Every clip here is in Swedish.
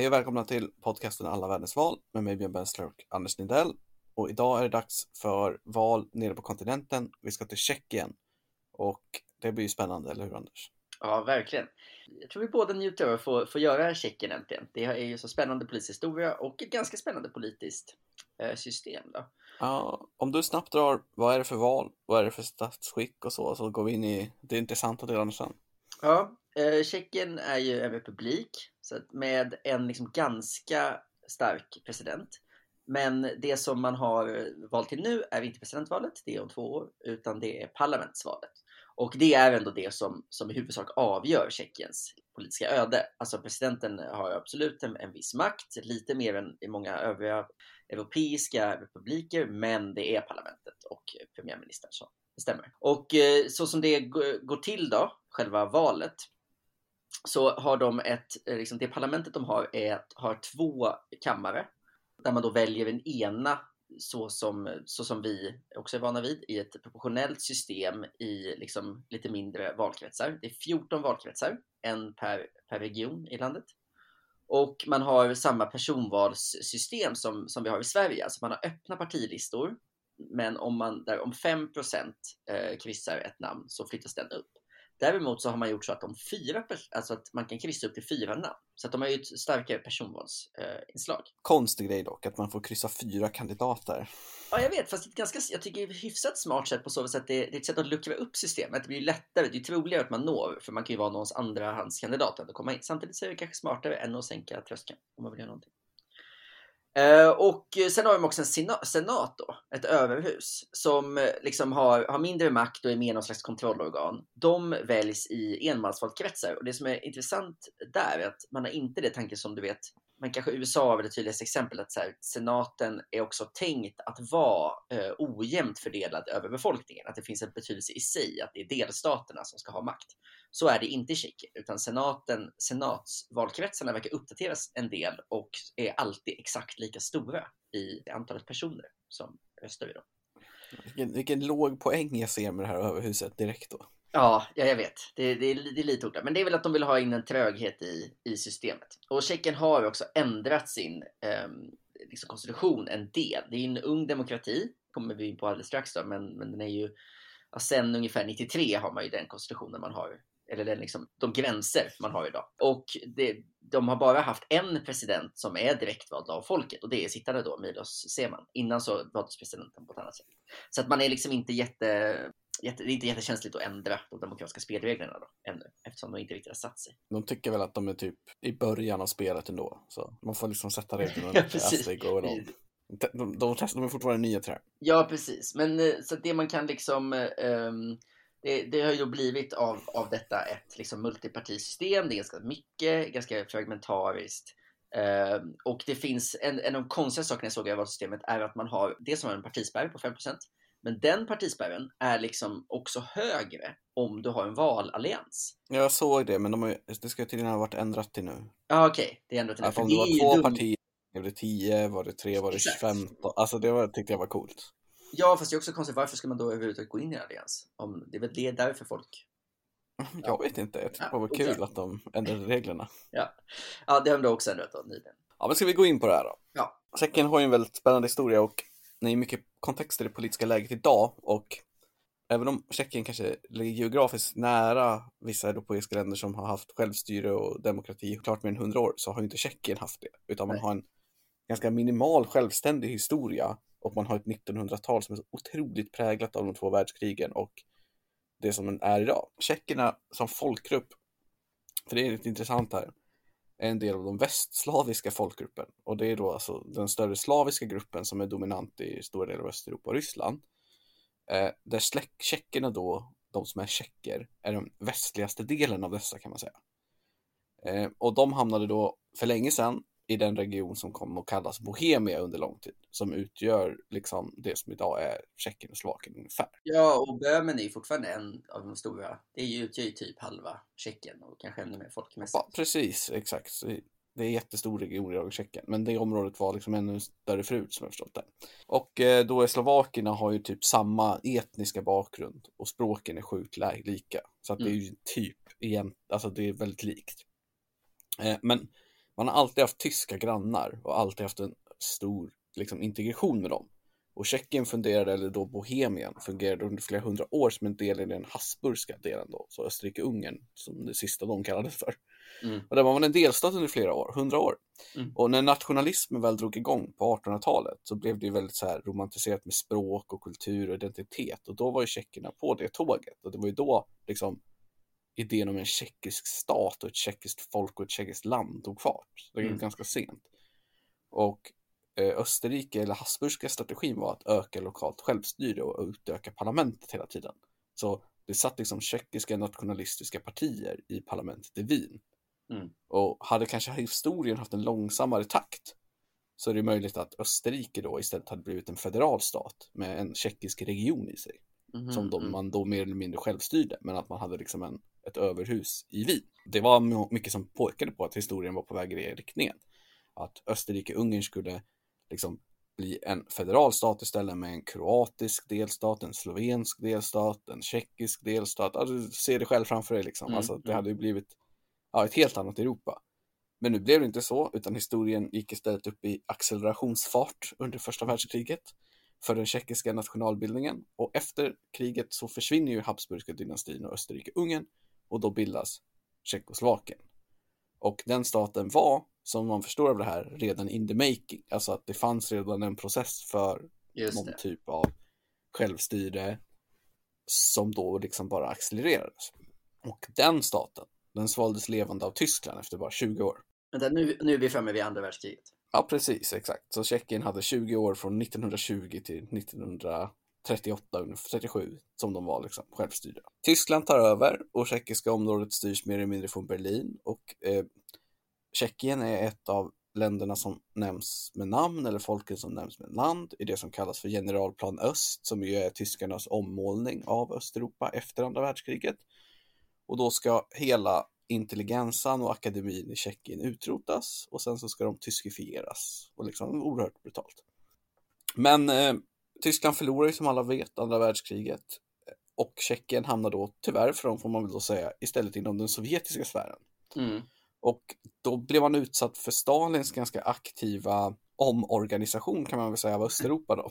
Hej och välkomna till podcasten Alla världens val med mig Björn Bensler och Anders Lindell. Och idag är det dags för val nere på kontinenten. Vi ska till Tjeckien och det blir ju spännande, eller hur Anders? Ja, verkligen. Jag tror vi båda njuter av att få, få göra Tjeckien äntligen. Det är ju så spännande politisk historia och ett ganska spännande politiskt eh, system. Då. Ja, om du snabbt drar, vad är det för val? Vad är det för statsskick och så? Så går vi in i det intressanta delarna sen. Ja, eh, Tjeckien är ju en republik så med en liksom ganska stark president. Men det som man har valt till nu är inte presidentvalet, det är om två år, utan det är parlamentsvalet. Och det är ändå det som, som i huvudsak avgör Tjeckiens politiska öde. Alltså presidenten har absolut en, en viss makt, lite mer än i många övriga europeiska republiker, men det är parlamentet och premiärministern som bestämmer. Och eh, så som det går till då, själva valet, så har de ett, eh, liksom det parlamentet de har är, har två kammare där man då väljer den ena så som, så som vi också är vana vid i ett proportionellt system i liksom lite mindre valkretsar. Det är 14 valkretsar, en per, per region i landet. Och man har samma personvalssystem som, som vi har i Sverige, alltså man har öppna partilistor men om, man, där om 5 eh, kryssar ett namn så flyttas den upp. Däremot så har man gjort så att de fyra, alltså att man kan kryssa upp till fyra namn. Så att de har ju ett starkare personvalsinslag. Eh, Konstig grej dock, att man får kryssa fyra kandidater. Ja, jag vet, fast det är ganska, jag tycker det är hyfsat smart sätt på så sätt att det, det är ett sätt att luckra upp systemet. Det blir lättare, det är troligare att man når, för man kan ju vara någons andrahandskandidat att komma in. Samtidigt så är det kanske smartare än att sänka tröskeln om man vill göra någonting. Eh, och sen har de också en senat då, ett överhus, som eh, liksom har, har mindre makt och är mer någon slags kontrollorgan. De väljs i enmansvalkretsar och det som är intressant där är att man har inte det tanken som du vet men kanske USA är det tydligaste exemplet att så här, senaten är också tänkt att vara eh, ojämnt fördelad över befolkningen. Att det finns en betydelse i sig att det är delstaterna som ska ha makt. Så är det inte i Tjeckien, utan senaten, senatsvalkretsarna verkar uppdateras en del och är alltid exakt lika stora i antalet personer som röstar vid dem. Vilken, vilken låg poäng jag ser med det här överhuset direkt då. Ja, ja jag vet. Det, det, det är lite oklart. Men det är väl att de vill ha in en tröghet i, i systemet. Och Tjeckien har också ändrat sin eh, liksom konstitution en del. Det är en ung demokrati, kommer vi in på alldeles strax då, men, men den är ju ja, sen ungefär 93 har man ju den konstitutionen man har eller den liksom, de gränser man har idag. Och det, de har bara haft en president som är direktvald av folket och det är sittande då, Milos Zeman. Innan så valdes presidenten på ett annat sätt. Så att man är liksom inte jätte jätte, det är inte jättekänsligt att ändra de demokratiska spelreglerna då, ännu, eftersom de inte riktigt har satt sig. De tycker väl att de är typ i början av spelet ändå, så man får liksom sätta reglerna ja, as De, de, de, de är fortfarande nya här. Ja, precis. Men eh, så det man kan liksom um, det, det, har ju då blivit av, av detta ett liksom multipartisystem. Det är ganska mycket, ganska fragmentariskt. Uh, och det finns en, en av de konstiga sakerna jag såg i valsystemet är att man har det som är en partispärr på 5% men den partispärren är liksom också högre om du har en valallians. Jag såg det, men de har, det ska tydligen ha varit ändrat till nu. Ja, okej. Okay. Det är ändrat till nu. om det var två partier, blev det 10, var det 3, var det 15? Alltså det var, tyckte jag var coolt. Ja, fast det är också konstigt. Varför ska man då överhuvudtaget gå in i en allians? Om, det är väl det därför folk... Jag vet inte. Jag tycker ja, det var kul okay. att de ändrade reglerna. Ja, ja det har de också ändrat då, nyligen. Ja, men ska vi gå in på det här då? Ja. Tjeckien har ju en väldigt spännande historia och det är mycket kontext i det politiska läget idag och även om Tjeckien kanske ligger geografiskt nära vissa europeiska länder som har haft självstyre och demokrati klart mer än hundra år så har inte Tjeckien haft det, utan man Nej. har en ganska minimal självständig historia och man har ett 1900-tal som är så otroligt präglat av de två världskrigen och det som den är idag. Tjeckerna som folkgrupp, för det är lite intressant här, är en del av de västslaviska folkgruppen och det är då alltså den större slaviska gruppen som är dominant i stora delar av Östeuropa och Ryssland. Eh, där tjeckerna då, de som är tjecker, är den västligaste delen av dessa kan man säga. Eh, och de hamnade då för länge sedan i den region som kom att kallas Bohemia under lång tid, som utgör liksom det som idag är Tjeckien och Slovakien ungefär. Ja, och Böhmen är fortfarande en av de stora. Det utgör ju typ halva Tjeckien och kanske ännu mer folkmässigt. Ja, precis, exakt. Det är en jättestor region idag i Tjeckien, men det området var liksom ännu större förut som jag förstått det. Och eh, då är slovakerna har ju typ samma etniska bakgrund och språken är sjukt lika. Så att mm. det är ju typ igen, alltså det är väldigt likt. Eh, men man har alltid haft tyska grannar och alltid haft en stor liksom, integration med dem. Och Tjeckien funderade, eller då Bohemien, fungerade under flera hundra år som en del i den Habsburgska delen då, så Österrike-Ungern som det sista de kallades för. Mm. Och där var man en delstat under flera år, hundra år. Mm. Och när nationalismen väl drog igång på 1800-talet så blev det ju väldigt så här romantiserat med språk och kultur och identitet och då var ju tjeckerna på det tåget och det var ju då liksom idén om en tjeckisk stat och ett tjeckiskt folk och ett tjeckiskt land tog fart. Det var Mm. ganska sent. Och eh, Österrike, eller Habsburgska strategin var att öka lokalt självstyre och utöka parlamentet hela tiden. Så det satt liksom tjeckiska nationalistiska partier i parlamentet i Wien. Mm. Och hade kanske historien haft en långsammare takt så är det möjligt att Österrike då istället hade blivit en federal stat med en tjeckisk region i sig Mhm, som de, mm. man då mer eller mindre självstyrde, men att man hade liksom en, ett överhus i Wien. Det var mycket som påpekade på att historien var på väg i den riktningen. Att Österrike-Ungern skulle liksom bli en federal stat istället med en kroatisk delstat, en slovensk delstat, en tjeckisk delstat. Ja, du ser det själv framför dig liksom. Mm, Alltså, det hade ju blivit ja, ett helt annat Europa. Men nu blev det inte så, utan historien gick istället upp i accelerationsfart under första världskriget för den tjeckiska nationalbildningen och efter kriget så försvinner ju Habsburgska dynastin och Österrike-Ungern och då bildas Tjeckoslovakien. Och den staten var, som man förstår av det här, redan in the making. Alltså att det fanns redan en process för Just någon det. typ av självstyre som då liksom bara accelererades. Och den staten, den svaldes levande av Tyskland efter bara 20 år. Vänta, nu, nu är vi framme vid andra världskriget. Ja, precis, exakt. Så Tjeckien hade 20 år från 1920 till 1900 38, 37 som de var liksom, självstyrda. Tyskland tar över och tjeckiska området styrs mer eller mindre från Berlin och eh, Tjeckien är ett av länderna som nämns med namn eller folken som nämns med land i det som kallas för generalplan öst som ju är tyskarnas ommålning av Östeuropa efter andra världskriget. Och då ska hela intelligensan och akademin i Tjeckien utrotas och sen så ska de tyskifieras och liksom oerhört brutalt. Men eh, Tyskland förlorar ju som alla vet andra världskriget och Tjeckien hamnar då tyvärr för dem får man väl då säga istället inom den sovjetiska sfären. Mm. Och då blev man utsatt för Stalins ganska aktiva omorganisation kan man väl säga av Östeuropa då.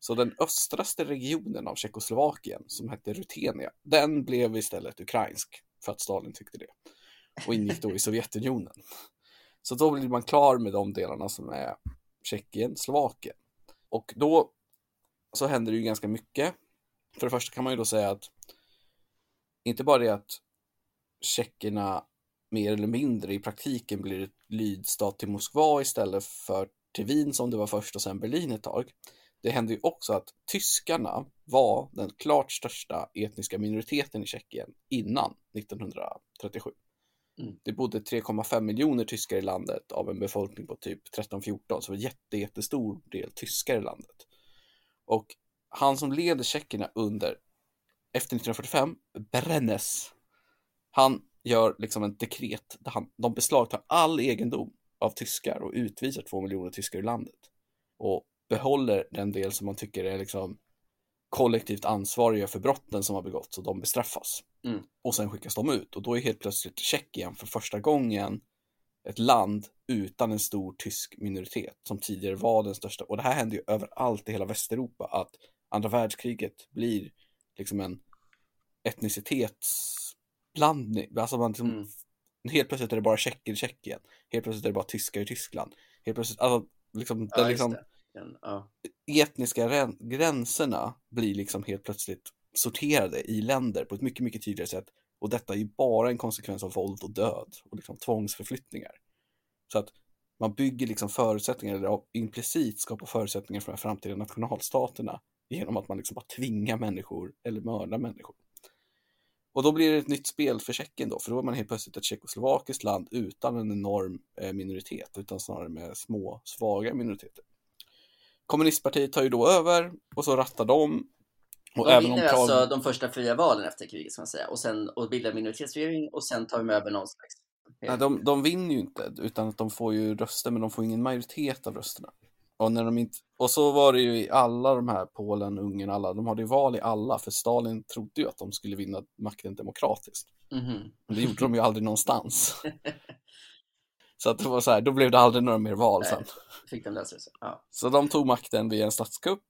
Så den östraste regionen av Tjeckoslovakien som hette Rutenia, den blev istället ukrainsk för att Stalin tyckte det. Och ingick då i Sovjetunionen. Så då blir man klar med de delarna som är Tjeckien, Slovakien. Och då så händer det ju ganska mycket. För det första kan man ju då säga att inte bara det att tjeckerna mer eller mindre i praktiken blir ett lydstat till Moskva istället för till Wien som det var först och sen Berlin ett tag. Det hände ju också att tyskarna var den klart största etniska minoriteten i Tjeckien innan 1937. Mm. Det bodde 3,5 miljoner tyskar i landet av en befolkning på typ 13-14, så var jätte, jättestor del tyskar i landet. Och han som leder tjeckerna under, efter 1945, Brennes, han gör liksom en dekret där han, de beslagtar all egendom av tyskar och utvisar två miljoner tyskar ur landet. Och behåller den del som man tycker är liksom kollektivt ansvariga för brotten som har begåtts och de bestraffas. Mm. Och sen skickas de ut och då är helt plötsligt Tjeckien för första gången ett land utan en stor tysk minoritet som tidigare var den största. Och det här händer ju överallt i hela Västeuropa att andra världskriget blir liksom en etnicitetsblandning. Alltså man liksom, Mm. helt plötsligt är det bara tjecker i Tjeckien. Helt plötsligt är det bara tyskar i Tyskland. Helt plötsligt, alltså liksom, Ja, den liksom ja. etniska rän- gränserna blir liksom helt plötsligt sorterade i länder på ett mycket, mycket tydligare sätt. Och detta är ju bara en konsekvens av våld och död och liksom tvångsförflyttningar. Så att man bygger liksom förutsättningar, eller implicit skapar förutsättningar för de här framtida nationalstaterna genom att man liksom bara tvingar människor eller mördar människor. Och då blir det ett nytt spel för Tjeckien då, för då är man helt plötsligt ett tjeckoslovakiskt land utan en enorm eh, minoritet, utan snarare med små, svaga minoriteter. Kommunistpartiet tar ju då över och så rattar de. Och De vinner Prag... alltså de första fria valen efter kriget, ska man säga. Och, sen, och bildar minoritetsregering och sen tar de över någon slags... Nej, de, de vinner ju inte, utan att de får ju röster, men de får ingen majoritet av rösterna. Och, när de inte... och så var det ju i alla de här, Polen, Ungern, alla, de hade ju val i alla, för Stalin trodde ju att de skulle vinna makten demokratiskt. Mhm. Men det gjorde de ju aldrig någonstans. Så att det var så här, då blev det aldrig några mer val Nej. sen. Fick de lösa det så. Ja. Så de tog makten via en statskupp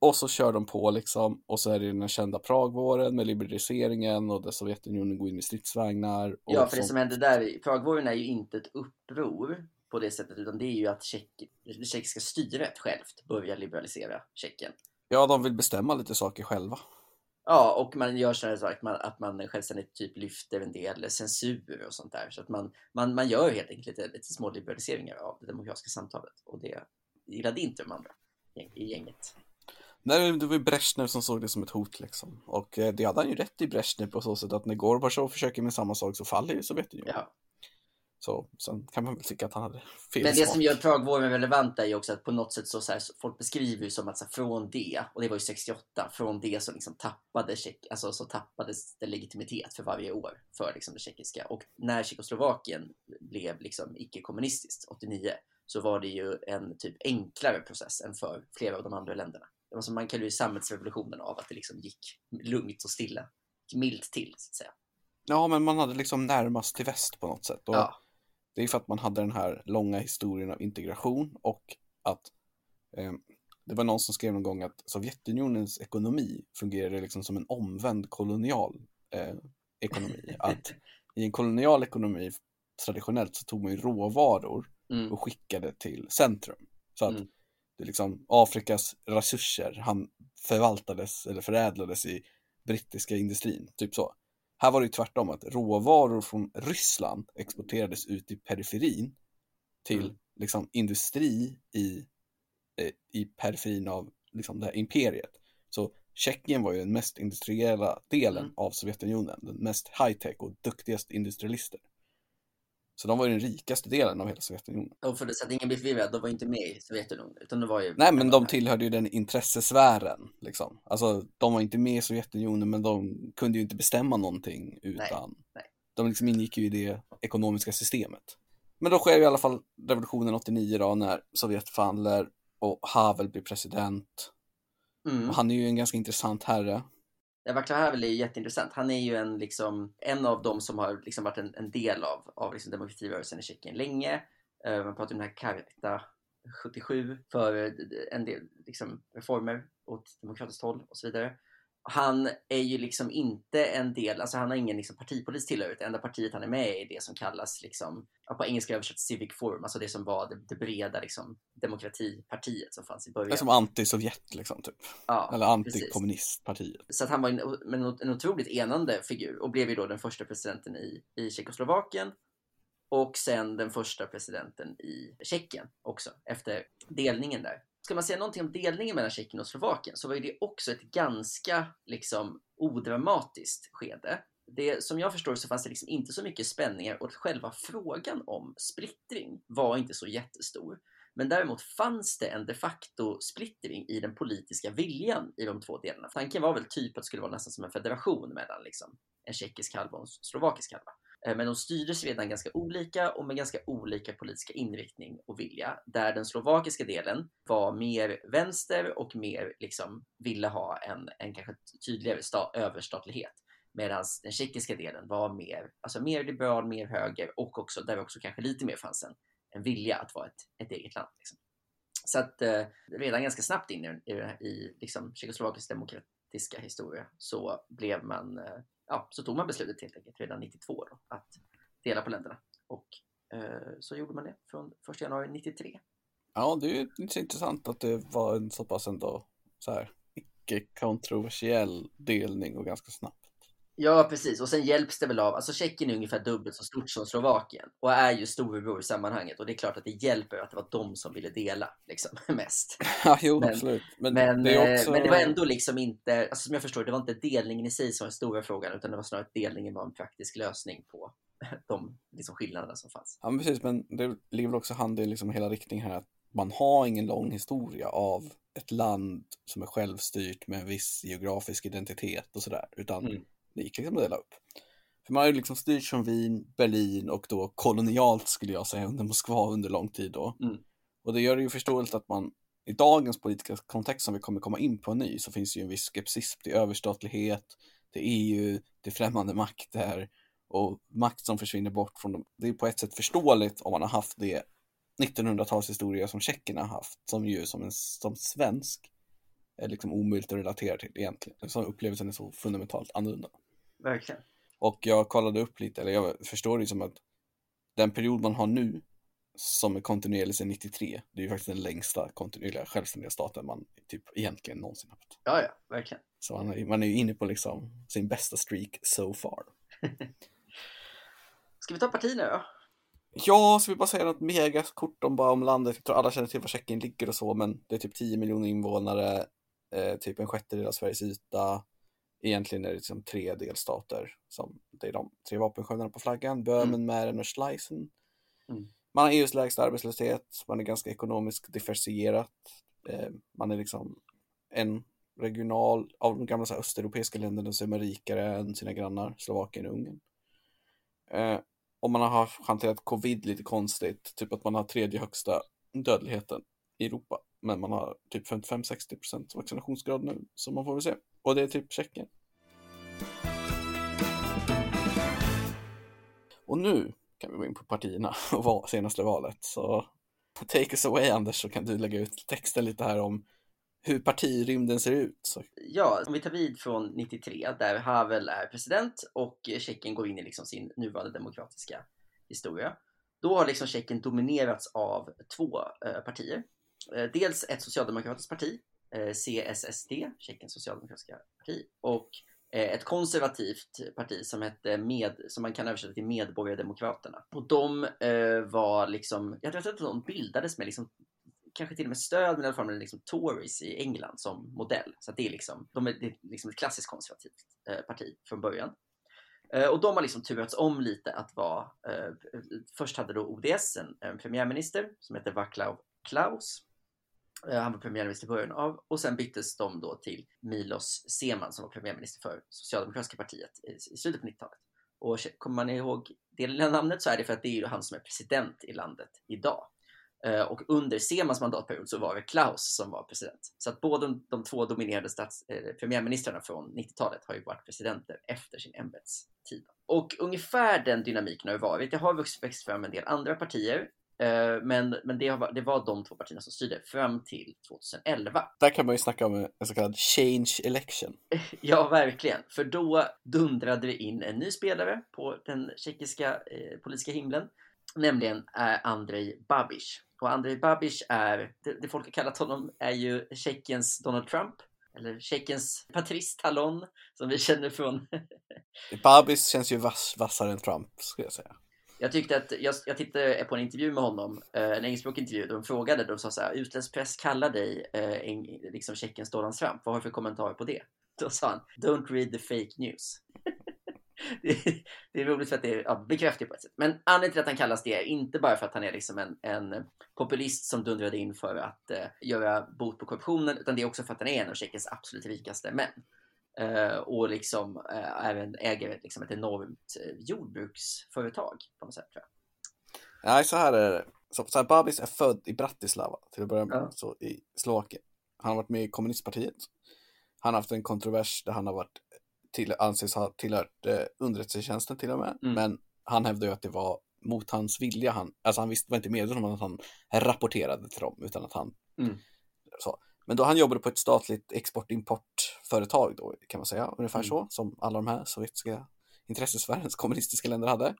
och så kör de på liksom och så är det den kända Pragvåren med liberaliseringen och där Sovjetunionen går in med stridsvagnar. Ja, för det som hände där, i Pragvåren är ju inte ett uppror på det sättet, utan det är ju att tjeck, det tjeckiska styret självt börjar liberalisera Tjeckien. Ja, de vill bestämma lite saker själva. Ja, och man gör sådana saker att man, att man självständigt typ lyfter en del censur och sånt där. Så att man, man, man gör helt enkelt lite, lite små liberaliseringar av det demokratiska samtalet. Och det gillade inte de andra i gänget. Nej, det var ju Brezhnev som såg det som ett hot liksom. Och eh, det hade han ju rätt i Brezhnev på så sätt att när Gorbatjov försöker med samma sak så faller ju Sovjetunionen. Ja. Så sen kan man väl tycka att han hade fel Men det som gör Pragvåren relevant är ju också att på något sätt så, så här, folk beskriver ju som att så här, från det, och det var ju 68, från det så liksom tappade Tjeck, alltså så tappades det legitimitet för varje år för liksom det tjeckiska. Och när Tjeckoslovakien blev liksom icke-kommunistiskt 89 så var det ju en typ enklare process än för flera av de andra länderna. Som man kallar ju samhällsrevolutionen av att det liksom gick lugnt och stilla, milt till så att säga. Ja, men man hade liksom närmast till väst på något sätt. Och Ja, Det är för att man hade den här långa historien av integration och att eh, det var någon som skrev någon gång att Sovjetunionens ekonomi fungerade liksom som en omvänd kolonial eh, ekonomi. Att i en kolonial ekonomi traditionellt så tog man ju råvaror mm, och skickade till centrum. Så att Mm. Det liksom Afrikas resurser han förvaltades eller förädlades i brittiska industrin, typ så. Här var det ju tvärtom att råvaror från Ryssland exporterades ut i periferin till Mm. liksom industri i, eh, i periferin av liksom det här imperiet. Så Tjeckien var ju den mest industriella delen Mm. av Sovjetunionen, den mest high-tech och duktigaste industrialister. Så de var ju den rikaste delen av hela Sovjetunionen. och för att ingen blir förvirrad, de var inte med i Sovjetunionen, utan de var ju... Nej, men de tillhörde ju den intressesfären. Liksom. Alltså, de var inte med i Sovjetunionen, men de kunde ju inte bestämma någonting utan... nej. De liksom ingick ju i det ekonomiska systemet. Men då sker ju i alla fall revolutionen 89 då, när Sovjet faller och Havel blir president. Mm. Han är ju en ganska intressant herre. Eh, Vaclav Havel är ju jätteintressant. Han är ju en, liksom, en av dem som har liksom varit en, en del av, av liksom demokratirörelsen i Tjeckien länge. Uh, man pratar om den här Karta 77 för eh, en del liksom, reformer åt demokratiskt håll och så vidare. Han är ju liksom inte en del, alltså han har ingen liksom partipolitisk tillhörighet. Det enda partiet han är med i är det som kallas, liksom, på engelska översatt Civic Forum, alltså det som var det, det breda liksom, demokratipartiet som fanns i Det början. är som anti-Sovjet liksom, typ. ja, Eller antikommunistpartiet. Så att han var en, en, en otroligt enande figur och blev ju då den första presidenten i, i Tjeckoslovakien och sen den första presidenten i Tjeckien också efter delningen där. Ska man säga någonting om delningen mellan Tjeckien och Slovakien så var ju det också ett ganska liksom odramatiskt skede. Det, som jag förstår så fanns det liksom inte så mycket spänningar och själva frågan om splittring var inte så jättestor. Men däremot fanns det en de facto splittring i den politiska viljan i de två delarna. Tanken var väl typ att det skulle vara nästan som en federation mellan liksom en tjeckisk halva och en slovakisk halva. Eh, men de styrdes redan ganska olika och med ganska olika politiska inriktning och vilja. Där den slovakiska delen var mer vänster och mer liksom ville ha en, en kanske tydligare sta- överstatlighet. Medan den tjeckiska delen var mer, alltså mer liberal, mer höger och också där också kanske lite mer fanns en, en vilja att vara ett, ett eget land. Liksom. Så att eh, redan ganska snabbt in i, i, i liksom, Tjeckoslovakisk demokratiska historia så blev man, eh, ja, så tog man beslutet helt enkelt redan 92 då, att dela på länderna. Och eh, så gjorde man det från 1 januari 93. Ja, det är ju intressant att det var en så pass ändå så här icke-kontroversiell delning och ganska snabbt. Ja, precis. Och sen hjälps det väl av, alltså Tjeckien är ungefär dubbelt så stort som Slovakien och är ju storebror i sammanhanget och det är klart att det hjälper att det var de som ville dela liksom mest. Ja, jo, Men- absolut. Men, Men det också... men det var ändå liksom inte, alltså som jag förstår det var inte delningen i sig som var den stora frågan utan det var snarare att delningen var en praktisk lösning på de liksom skillnaderna som fanns. Ja, men precis, men det ligger väl också hand i liksom hela riktningen här att man har ingen lång historia av ett land som är självstyrt med en viss geografisk identitet och sådär, utan Mm. Det gick liksom att dela upp. För man har ju liksom styrt från Wien, Berlin och då kolonialt skulle jag säga under Moskva under lång tid då. Mm. Och det gör det ju förståeligt att man i dagens politiska kontext som vi kommer komma in på ny så finns det ju en viss skepsis till överstatlighet, till EU, till främmande makter och makt som försvinner bort från dem. Det är på ett sätt förståeligt om man har haft det 1900-talshistoria som tjeckerna har haft, som ju som, en, som svensk är liksom omöjligt att relatera till egentligen. Så upplevelsen är så fundamentalt annorlunda. Verkligen. Och jag kollade upp lite, eller jag förstår det som att den period man har nu som är kontinuerlig sedan 93, det är ju faktiskt den längsta kontinuerliga självständiga staten man typ egentligen någonsin haft. Ja, ja, verkligen. Så man är, man är ju inne på liksom sin bästa streak so far. Ska vi ta partierna då? Ja, så vi bara säga något mega kort om, bara om landet. Jag tror alla känner till var Tjeckien ligger och så, men det är typ 10 miljoner invånare, eh, typ en sjättedel av Sveriges yta. Egentligen är det liksom tre delstater. Som, det är de tre vapensköldarna på flaggan, Böhmen, mm. Mähren och Schleisen. Mm. Man har EUs lägsta arbetslöshet, man är ganska ekonomiskt differentierat. Eh, man är liksom en regional, av de gamla så här, östeuropeiska länderna så är man rikare än sina grannar, Slovakien och Ungern. Eh, och man har hanterat covid lite konstigt, typ att man har tredje högsta dödligheten i Europa. Men man har typ 55-60% vaccinationsgrad nu, så man får väl se. Och det är typ Tjeckien. Och nu kan vi gå in på partierna och senaste valet. Så take us away Anders, så kan du lägga ut texten lite här om hur partirymden ser ut. Så. Ja, om vi tar vid från 93 där Havel är president och Tjeckien går in i liksom sin nuvarande demokratiska historia. Då har liksom Tjeckien dominerats av två eh, partier. Eh, dels ett socialdemokratiskt parti, eh, CSSD, Tjeckiens socialdemokratiska parti, och eh, ett konservativt parti som hette med, som man kan översätta till Medborgardemokraterna. Och de var liksom, jag tror att de bildades med liksom kanske till och med stöd med i alla fall med liksom Tories i England som modell. Så det är liksom, de är, det är liksom ett klassiskt konservativt eh, parti från början. Eh, och de har liksom turats om lite att vara, eh, först hade då ODS en, en premiärminister som heter Václav Klaus. Eh, han var premiärminister i början av och sen byttes de då till Milos Zeman som var premiärminister för Socialdemokratiska partiet i, slutet på 90-talet. Och kommer man ihåg det lilla namnet så är det för att det är ju han som är president i landet idag. Eh, och under Semans mandatperiod så var det Klaus som var president. Så att båda de, två dominerade stats, eh, premiärministrarna från 90-talet har ju varit presidenter efter sin ämbetstid. Och ungefär den dynamiken har ju varit. Det har växt fram en del andra partier. Eh, men, men det, har, det, var de två partierna som styrde fram till 2011. Där kan man ju snacka om en så kallad change election. Ja, verkligen. För då dundrade det in en ny spelare på den tjeckiska eh, politiska himlen. Nämligen eh, Andrej Babiš. Och Andrej Babiš är, det, det folk har kallat honom är ju Tjeckiens Donald Trump. Eller Tjeckiens Patrice Talon som vi känner från... Babis känns ju vass, vassare än Trump skulle jag säga. Jag tyckte att, jag, jag tittade på en intervju med honom, eh, en engelskspråkig intervju, där de frågade, de sa så här, utländsk press kallar dig eh, liksom Tjeckiens Donald Trump, vad har du för kommentarer på det? Då sa han, don't read the fake news. det, är, roligt för att det är ja, bekräftat på ett sätt. Men anledningen till att han kallas det är inte bara för att han är liksom en, en populist som dundrade in för att eh, göra bot på korruptionen, utan det är också för att han är en av Tjeckiens absolut rikaste män. Eh, och liksom eh, även äger liksom ett enormt eh, jordbruksföretag på något sätt. Nej, så här är det. Så, så här, Babis är född i Bratislava till att börja med, ja. så i Slovakien. Han har varit med i kommunistpartiet. Han har haft en kontrovers där han har varit till, anses ha tillhört eh, underrättelsetjänsten till och med. Mm. Men han hävdar ju att det var mot hans vilja. Han, alltså han visste, var inte medveten om att han rapporterade till dem, utan att han... Mm. Så. Men då han jobbade på ett statligt export-importföretag då, kan man säga, ungefär mm. så, som alla de här sovjetiska intressesfärens kommunistiska länder hade.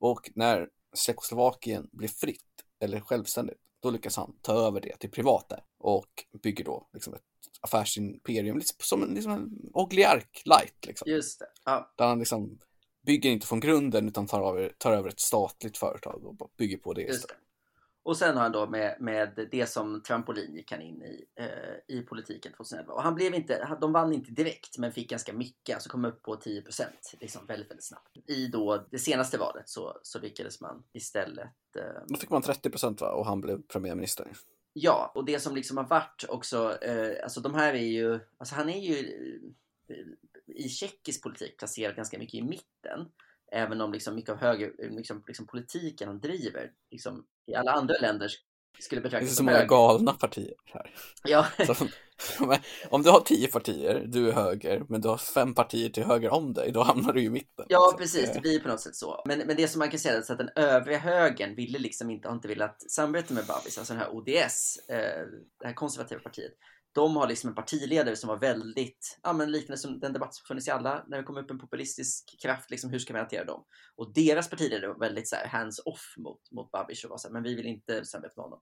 Och när Tjeckoslovakien blev fritt, eller självständigt, då lyckas han ta över det till privata och bygger då liksom ett affärsimperium, liksom som en, liksom en Ogliark light. Liksom. Just det. Ja. Där han liksom bygger inte från grunden utan tar över, tar över ett statligt företag och bygger på det istället. Och sen har han då med, med det som trampolin gick han in i, eh, i politiken 2011. Och han blev inte, de vann inte direkt men fick ganska mycket, alltså kom upp på 10 liksom väldigt, väldigt snabbt. I då det senaste valet så, så lyckades man istället... Eh, då fick man 30 va? och han blev premiärminister. Ja, och det som liksom har varit också, eh, alltså de här är ju, alltså han är ju eh, i tjeckisk politik placerad ganska mycket i mitten. Även om liksom mycket av höger, liksom, liksom politiken han driver, liksom, i alla andra länder skulle Det betraktas finns så som många höger. galna partier här. Ja, Så, om du har tio partier, du är höger, men du har fem partier till höger om dig, då hamnar du i mitten. Ja, Så, precis. eh, Det blir på något sätt så. Men, men det som man kan säga är så att den övriga högern ville liksom inte, har inte velat samarbeta med Babis, alltså den här ODS, eh, det här konservativa partiet. De har liksom en partiledare som var väldigt, ja men liknande som den debatt som funnits i alla, när det kom upp en populistisk kraft, liksom hur ska vi hantera dem? Och deras partiledare var väldigt så här hands-off mot, mot Babish och var så här, men vi vill inte samarbeta med honom.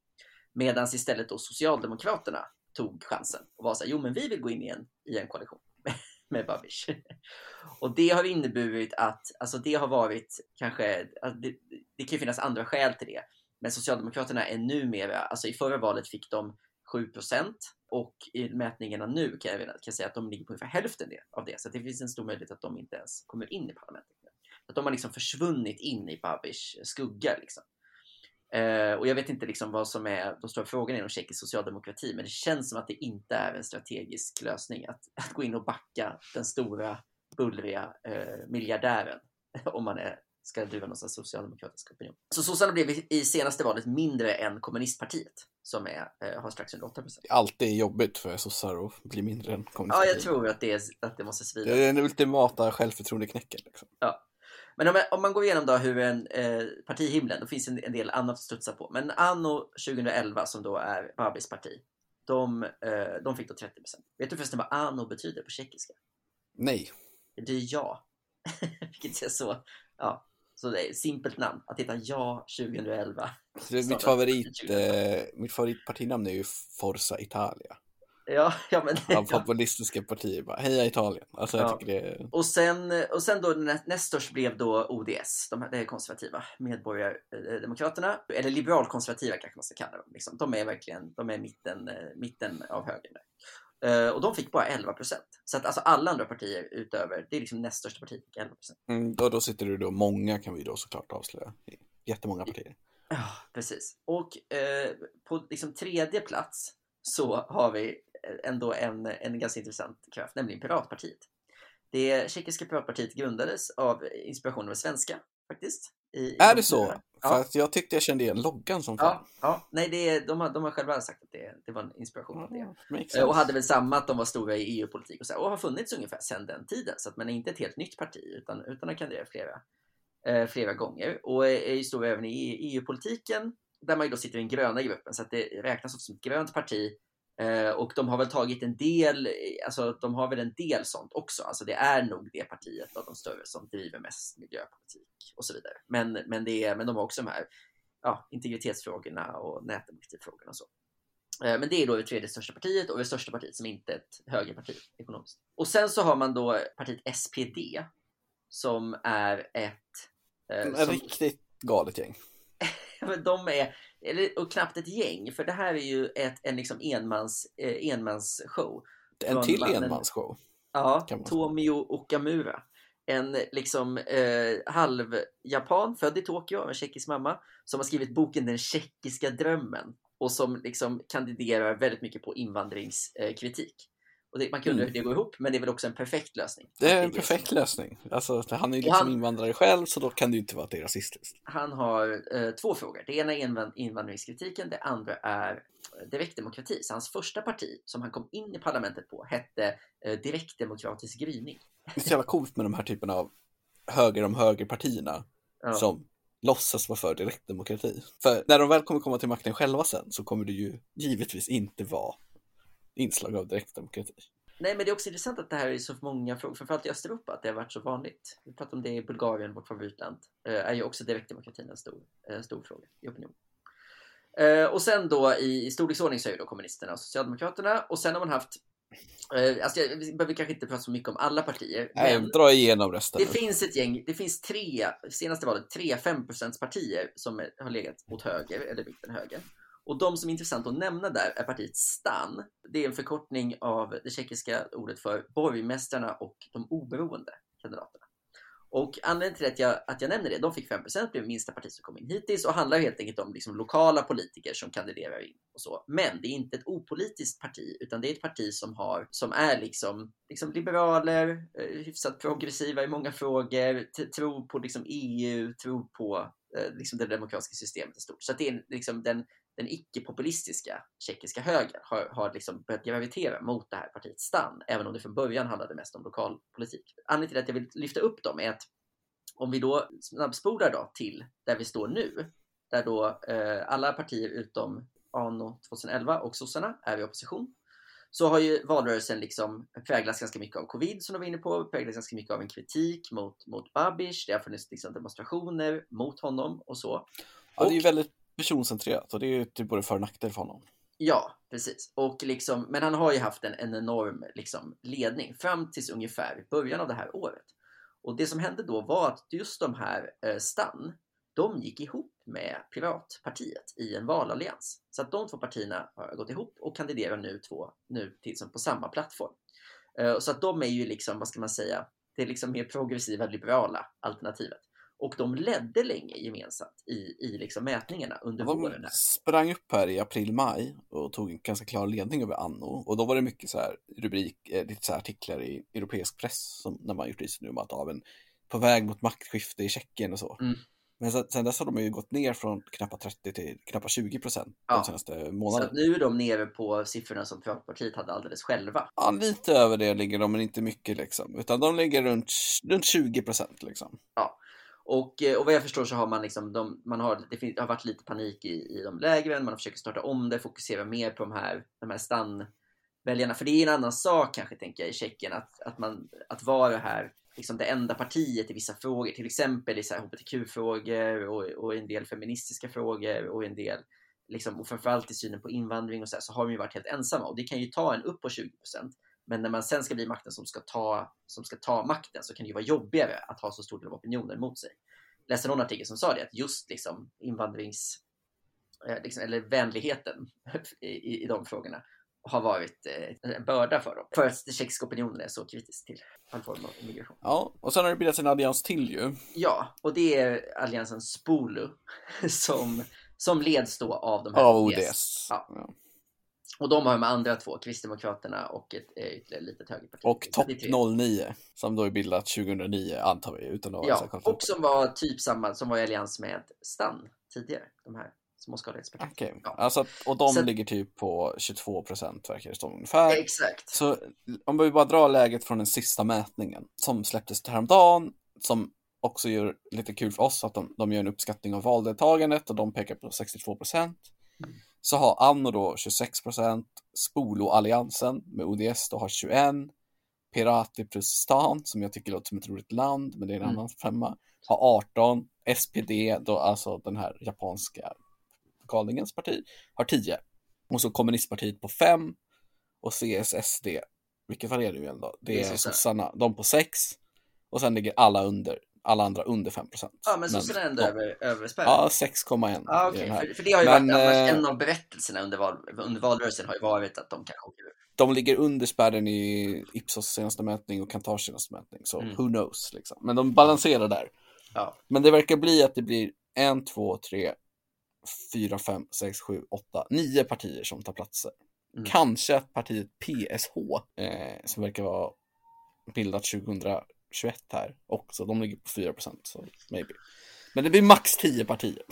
Medan istället då Socialdemokraterna tog chansen och var så här, jo men vi vill gå in i en, i en koalition med Babish. Och det har inneburit att, alltså det har varit kanske, alltså det, det kan ju finnas andra skäl till det, men Socialdemokraterna är numera, alltså i förra valet fick de 7 och i mätningarna nu kan jag, kan jag säga att de ligger på ungefär hälften av det. Så det finns en stor möjlighet att de inte ens kommer in i parlamentet. Att de har liksom försvunnit in i Babis skugga. Liksom. Eh, och jag vet inte liksom vad som är de stora frågorna inom tjeckisk socialdemokrati, men det känns som att det inte är en strategisk lösning att, att gå in och backa den stora bullriga eh, miljardären om man är, ska driva någon slags socialdemokratisk opinion. Så sossarna blev i senaste valet mindre än kommunistpartiet som är, eh, har strax under 8 procent. Alltid jobbigt för sossar att bli mindre än Ja, kommunistpartiet. jag tror att det, är, att det måste svida. Det är den ultimata självförtroendeknäcken. Liksom. Men om, man- om man går igenom då hur en eh, partihimlen, då finns en, en del annat att studsa på. Men anno 2011 som då är Babis parti, de, eh, de fick då 30% Vet du förresten vad anno betyder på tjeckiska? Nej, Det är ja. Vilket är så, ja, så det är ett simpelt namn. Att heta ja 2011. Så det är mitt, favorit, eh, mitt favoritpartinamn är ju Forza Italia. Ja, ja men... Av populistiska partier. Bara, Heja Italien. Alltså jag Ja. tycker det. Och sen, och sen då nä- näst störst blev då ODS, de här, det är konservativa, Medborgardemokraterna, eller liberalkonservativa kanske man ska kalla dem. Liksom. De är verkligen, de är mitten, eh, mitten av högern. Eh, och de fick bara 11 procent. Så att alltså alla andra partier utöver, det är liksom näst största fick 11 procent. Mm, då, då sitter du då, många kan vi då såklart avslöja. Jättemånga partier. Ja, precis. Och eh, på liksom tredje plats så har vi ändå en, en ganska intressant kraft, nämligen Piratpartiet. Det tjeckiska Piratpartiet grundades av inspiration av svenska, faktiskt. I, Är det så? Ja. För att jag tyckte jag kände igen loggan som fan. Ja, ja. nej, det är, de, har, de har själva sagt att det, det var en inspiration av det. Eh, Och hade väl samma att de var stora i EU-politik och, så här, och har funnits ungefär sedan den tiden. Så att man är inte ett helt nytt parti utan, utan har kandiderat flera, eh, flera gånger. Och är, ju stora även i EU-politiken där man ju då sitter i den gröna gruppen. Så att det räknas som ett grönt parti. Eh, och de har väl tagit en del, alltså de har väl en del sånt också. Alltså det är nog det partiet av de större som driver mest miljöpolitik och så vidare. Men, men, det är, men de har också de här ja, integritetsfrågorna och nätdemokratifrågorna och så. Eh, Men det är då det tredje största partiet och det största partiet som inte är ett högerparti ekonomiskt. Och sen så har man då partiet SPD som är ett... eh, som, riktigt galet gäng. de är, eller, och knappt ett gäng, för det här är ju ett, en liksom enmans, eh, enmansshow. En till mannen- enmansshow. Ja. Tomio Okamura. En liksom eh, halv-japan, född i Tokyo av en tjeckisk mamma, som har skrivit boken Den tjeckiska drömmen och som liksom kandiderar väldigt mycket på invandringskritik. Och det, man kan undra Mm. hur det går ihop, men det är väl också en perfekt lösning. Det är en perfekt lösning. Alltså, han är ju liksom han- invandrare själv, så då kan det ju inte vara att det är rasistiskt. Han har eh, två frågor. Det ena är invand- invandringskritiken, det andra är eh, direktdemokrati. Så hans första parti som han kom in i parlamentet på hette eh, Direktdemokratisk gryning. Det är så jävla coolt med de här typerna av höger om höger-partierna Ja. som låtsas vara för direktdemokrati. För när de väl kommer komma till makten själva sen så kommer det ju givetvis inte vara inslag av direktdemokrati. Nej, men det är också intressant att det här är så många frågor, framförallt i Östeuropa, att det har varit så vanligt. Vi pratade om det i Bulgarien, vårt favoritland. Eh, är ju också direktdemokratin en stor, eh, stor fråga i opinion. Eh, och sen då i, i storleksordning så är det då kommunisterna och socialdemokraterna och sen har man haft eh, alltså, jag- vi behöver kanske inte prata så mycket om alla partier. Nej, men dra igenom resten. det finns ett gäng, det finns tre, senaste valet, tre 5% partier som är, har legat åt höger, eller mitten höger. Och de som är intressant att nämna där är partiet STAN. Det är en förkortning av det tjeckiska ordet för borgmästarna och de oberoende kandidaterna. Och anledningen till att jag, att jag nämner det, de fick 5% blev minsta parti som kom in hittills och handlar helt enkelt om liksom lokala politiker som kandiderar in och så. Men det är inte ett opolitiskt parti utan det är ett parti som, har, som är liksom, liksom liberaler, eh, hyfsat progressiva i många frågor, tror på liksom EU, tror på eh, liksom det demokratiska systemet i stort. Så att det är liksom den, den icke-populistiska tjeckiska högern har, har liksom börjat gravitera mot det här partiet STAN, även om det från början handlade mest om lokalpolitik. Anledningen till att jag vill lyfta upp dem är att om vi då snabbspolar då till där vi står nu, där då eh, alla partier utom ANO 2011 och sossarna är i opposition, så har ju valrörelsen liksom präglats ganska mycket av covid som de var inne på, präglats ganska mycket av en kritik mot, mot Babish, det har funnits liksom demonstrationer mot honom och så. Ja, det är ju väldigt personcentrerat och det är ju typ både för och nackdel för honom. Ja, precis. Och liksom, men han har ju haft en, en enorm liksom, ledning fram tills ungefär början av det här året. Och det som hände då var att just de här eh, STAN, de gick ihop med Piratpartiet i en valallians. Så att de två partierna har gått ihop och kandiderar nu, två, nu till, på samma plattform. Eh, så att de är ju liksom, vad ska man säga, det är liksom mer progressiva liberala alternativet. Och de ledde länge gemensamt i, i liksom mätningarna under de våren. Här. sprang upp här i april-maj och tog en ganska klar ledning över Anno. Och då var det mycket så här rubrik, eh, lite så här artiklar i europeisk press som när man gjort research om att av en på väg mot maktskifte i Tjeckien och så. Mm. Men sen, sen dess har de ju gått ner från knappt 30 till knappt 20 procent Ja. de senaste Så månaderna. att nu är de nere på siffrorna som Piratpartiet hade alldeles själva. Ja, lite över det ligger de, men inte mycket liksom. Utan de ligger runt, runt 20 procent liksom. Och, eh, och vad jag förstår så har man liksom, de, man har, det, finns, det har varit lite panik i, i de lägren, man försöker starta om det, fokusera mer på de här, de här stannväljarna. För det är en annan sak kanske, tänker jag, i Tjeckien, att, att, man, att vara det här liksom det enda partiet i vissa frågor, till exempel i hbtq-frågor och, och en del feministiska frågor och en del, liksom, och framförallt i synen på invandring och så, här, så har de ju varit helt ensamma. Och det kan ju ta en upp på 20 men när man sen ska bli makten som ska, ta, som ska ta makten så kan det ju vara jobbigare att ha så stor del av opinionen mot sig. Jag läste någon artikel som sa det, att just liksom invandrings, eh, liksom, eller vänligheten i, i, de frågorna har varit eh, en börda för dem. För att den tjeckiska opinionen är så kritisk till all form av immigration. Ja, och sen har det bildats en allians till ju. Ja, och det är alliansen Spolu som, som leds då av de här Av ODS. ODS. Ja. Ja. Och de har med andra två, Kristdemokraterna och ett eh, ytterligare litet högerparti. Och Topp tre. 09, som då är bildat 2009 antar vi, utan att Ja, och som var typ samma, som var i allians med STAN tidigare. De här småskalighetspartierna. Okej, Ja. alltså, och de Så- ligger typ på 22 procent verkar det som ungefär. Exakt. Så om vi bara drar läget från den sista mätningen som släpptes häromdagen, som också gör lite kul för oss att de, de gör en uppskattning av valdeltagandet och de pekar på 62 procent. Så har Anno då 26 procent, Spolo-alliansen med ODS då har 21, Pirati plus stan, som jag tycker låter som ett roligt land, men det är en Mm. annan femma, har 18, SPD, då alltså den här japanska galningens parti, har 10. Och så kommunistpartiet på 5 och CSSD, vilket var det nu igen då? Det är sossarna, de på 6 och sen ligger alla under, alla andra under 5 procent. Ja, men sossarna är ändå de- över, över spärren. Ja, 6,1 Ja, i okej. den här. För, för det har ju Men, varit annars, eh, en av berättelserna under, val, under valrörelsen har ju varit att de kanske åker ur. De ligger under spärren i Ipsos senaste mätning och Kantars senaste mätning, så Mm. who knows liksom. Men de balanserar där. Ja. Men det verkar bli att det blir en, två, tre, fyra, fem, sex, sju, åtta, nio partier som tar platser. Mm. Kanske att partiet PSH, eh, som verkar vara bildat 21 här också, de ligger på 4 procent, så maybe. Men det blir max 10 partier,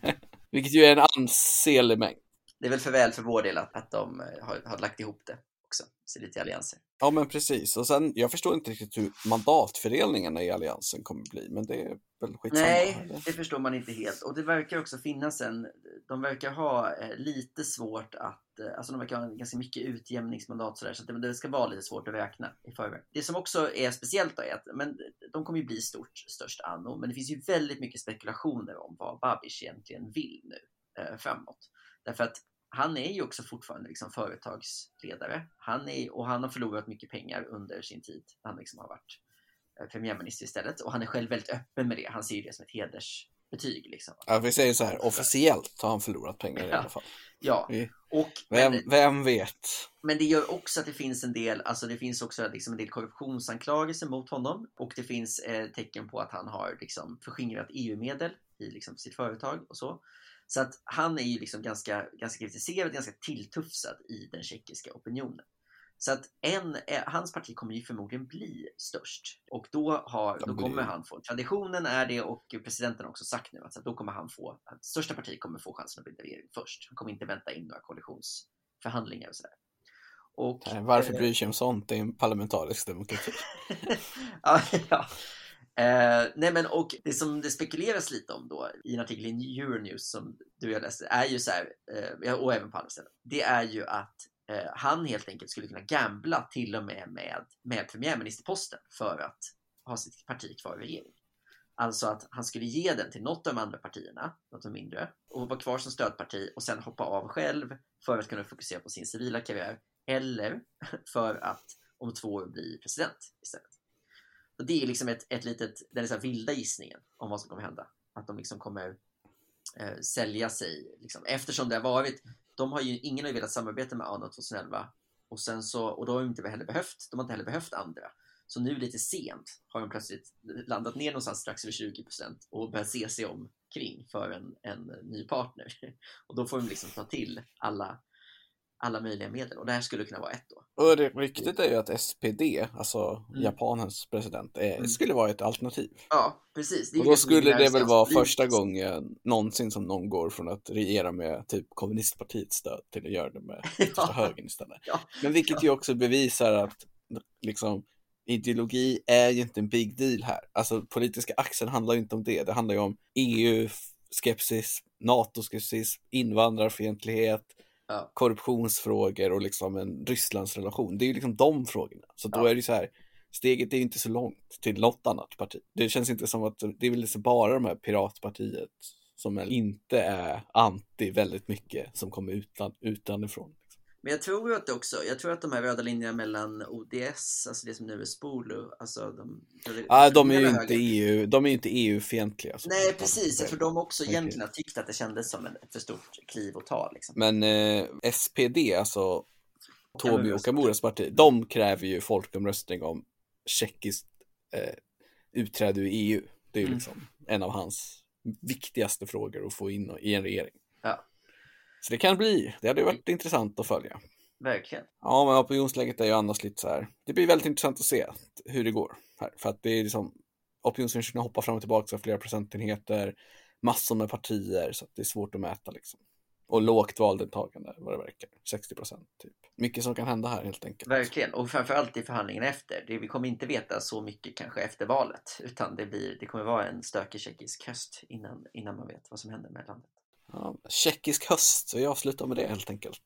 vilket ju är en ansenlig mängd. Det är väl för väl för vår del att, att de eh, har, har lagt ihop det också. Så lite allianser. Ja men precis, och sen jag förstår inte riktigt hur mandatfördelningarna i alliansen kommer bli, men det är väl skitsamma. Nej, eller? det förstår man inte helt. Och det verkar också finnas en... De verkar ha eh, lite svårt att... Eh, alltså de verkar ha ganska mycket utjämningsmandat sådär, så att det, det ska vara lite svårt att räkna i förväg. Det som också är speciellt då är att men, de kommer ju bli stort, störst anno, men det finns ju väldigt mycket spekulationer om vad Babiš egentligen vill nu eh, framåt. Därför att han är ju också fortfarande liksom företagsledare. Han är, och han har förlorat mycket pengar under sin tid. Han liksom har varit eh, premiärminister istället. Och han är själv väldigt öppen med det. Han ser ju det som ett hedersbetyg. Liksom. Ja, vi säger så här, officiellt har han förlorat pengar i alla fall. Ja, och, Vem, men, vem vet? men det gör också att det finns en del, alltså det finns också liksom en del korruptionsanklagelser mot honom. Och det finns eh, tecken på att han har liksom förskingrat EU-medel i liksom sitt företag och så. Så att han är ju liksom ganska, ganska kritiserad, ganska tilltufsad i den tjeckiska opinionen. Så att en, eh, hans parti kommer ju förmodligen bli störst och då, har, då kommer han få, traditionen är det och presidenten har också sagt nu att då kommer han få, att största parti kommer få chansen att bilda regering först. Han kommer inte vänta in några koalitionsförhandlingar och sådär. Och, Varför eh, bryr sig om sånt? Det är en parlamentarisk demokrati. ja, ja. Eh, nej men och det som det spekuleras lite om då i en artikel i Euronews som du och jag läste är ju så här, eh, och även på andra ställen. Det är ju att eh, han helt enkelt skulle kunna gambla till och med med, med premiärministerposten för att ha sitt parti kvar i regeringen. Alltså att han skulle ge den till något av de andra partierna, något av de mindre, och vara kvar som stödparti och sen hoppa av själv för att kunna fokusera på sin civila karriär eller för att om två år bli president istället. Och det är liksom ett, ett litet, den är vilda gissningen om vad som kommer hända. Att de liksom kommer eh, sälja sig. Liksom. Eftersom det har varit, de har ju, ingen har ju velat samarbeta med ANO 2011 och, sen så, och då har de inte heller behövt, de har inte heller behövt andra. Så nu lite sent har de plötsligt landat ner någonstans strax över 20% och börjat se sig omkring för en, en ny partner. Och då får de liksom ta till alla alla möjliga medel och det här skulle kunna vara ett då. Och det ryktet är ju att SPD, alltså mm. Japanens president, är, mm. skulle vara ett alternativ. Ja, precis. och då skulle det väl vara första gången någonsin som någon går från att regera med typ kommunistpartiets stöd till att göra det med ja. högern istället. Ja. Men vilket ju också bevisar att liksom ideologi är ju inte en big deal här. Alltså politiska axeln handlar ju inte om det. Det handlar ju om EU-skepsis, NATO-skepsis, invandrarfientlighet, ja. korruptionsfrågor och liksom en Rysslandsrelation. Det är ju liksom de frågorna. Så då ja. är det så här, steget är ju inte så långt till något annat parti. Det känns inte som att det är väl liksom bara de här piratpartiet som inte är anti väldigt mycket som kommer utan, utanifrån. Men jag tror att det också, jag tror att de här röda linjerna mellan ODS, alltså det som nu är Spolu, alltså de... Ja, ah, de är ju inte EU, de är inte EU-fientliga. Nej, precis. Jag tror de också egentligen har tyckt att det kändes som ett för stort kliv att ta. Liksom. Men eh, SPD, alltså Tobi Okamuras parti, de kräver ju folkomröstning om tjeckiskt eh, utträde ur EU. Det är ju mm. liksom en av hans viktigaste frågor att få in i en regering. Ja. Så det kan bli, det hade varit intressant att följa. Verkligen. Ja, men opinionsläget är ju annars lite så här. Det blir väldigt intressant att se hur det går här. För att det är liksom opinionsundersökningarna hoppar fram och tillbaka flera procentenheter, massor med partier, så det är svårt att mäta liksom. Och lågt valdeltagande vad det verkar, 60 procent typ. Mycket som kan hända här helt enkelt. Verkligen, och framförallt i förhandlingen efter. Det, vi kommer inte veta så mycket kanske efter valet, utan det, blir, det kommer vara en stökig tjeckisk höst innan, innan man vet vad som händer med landet. Ja, tjeckisk höst, så jag avslutar med det helt enkelt.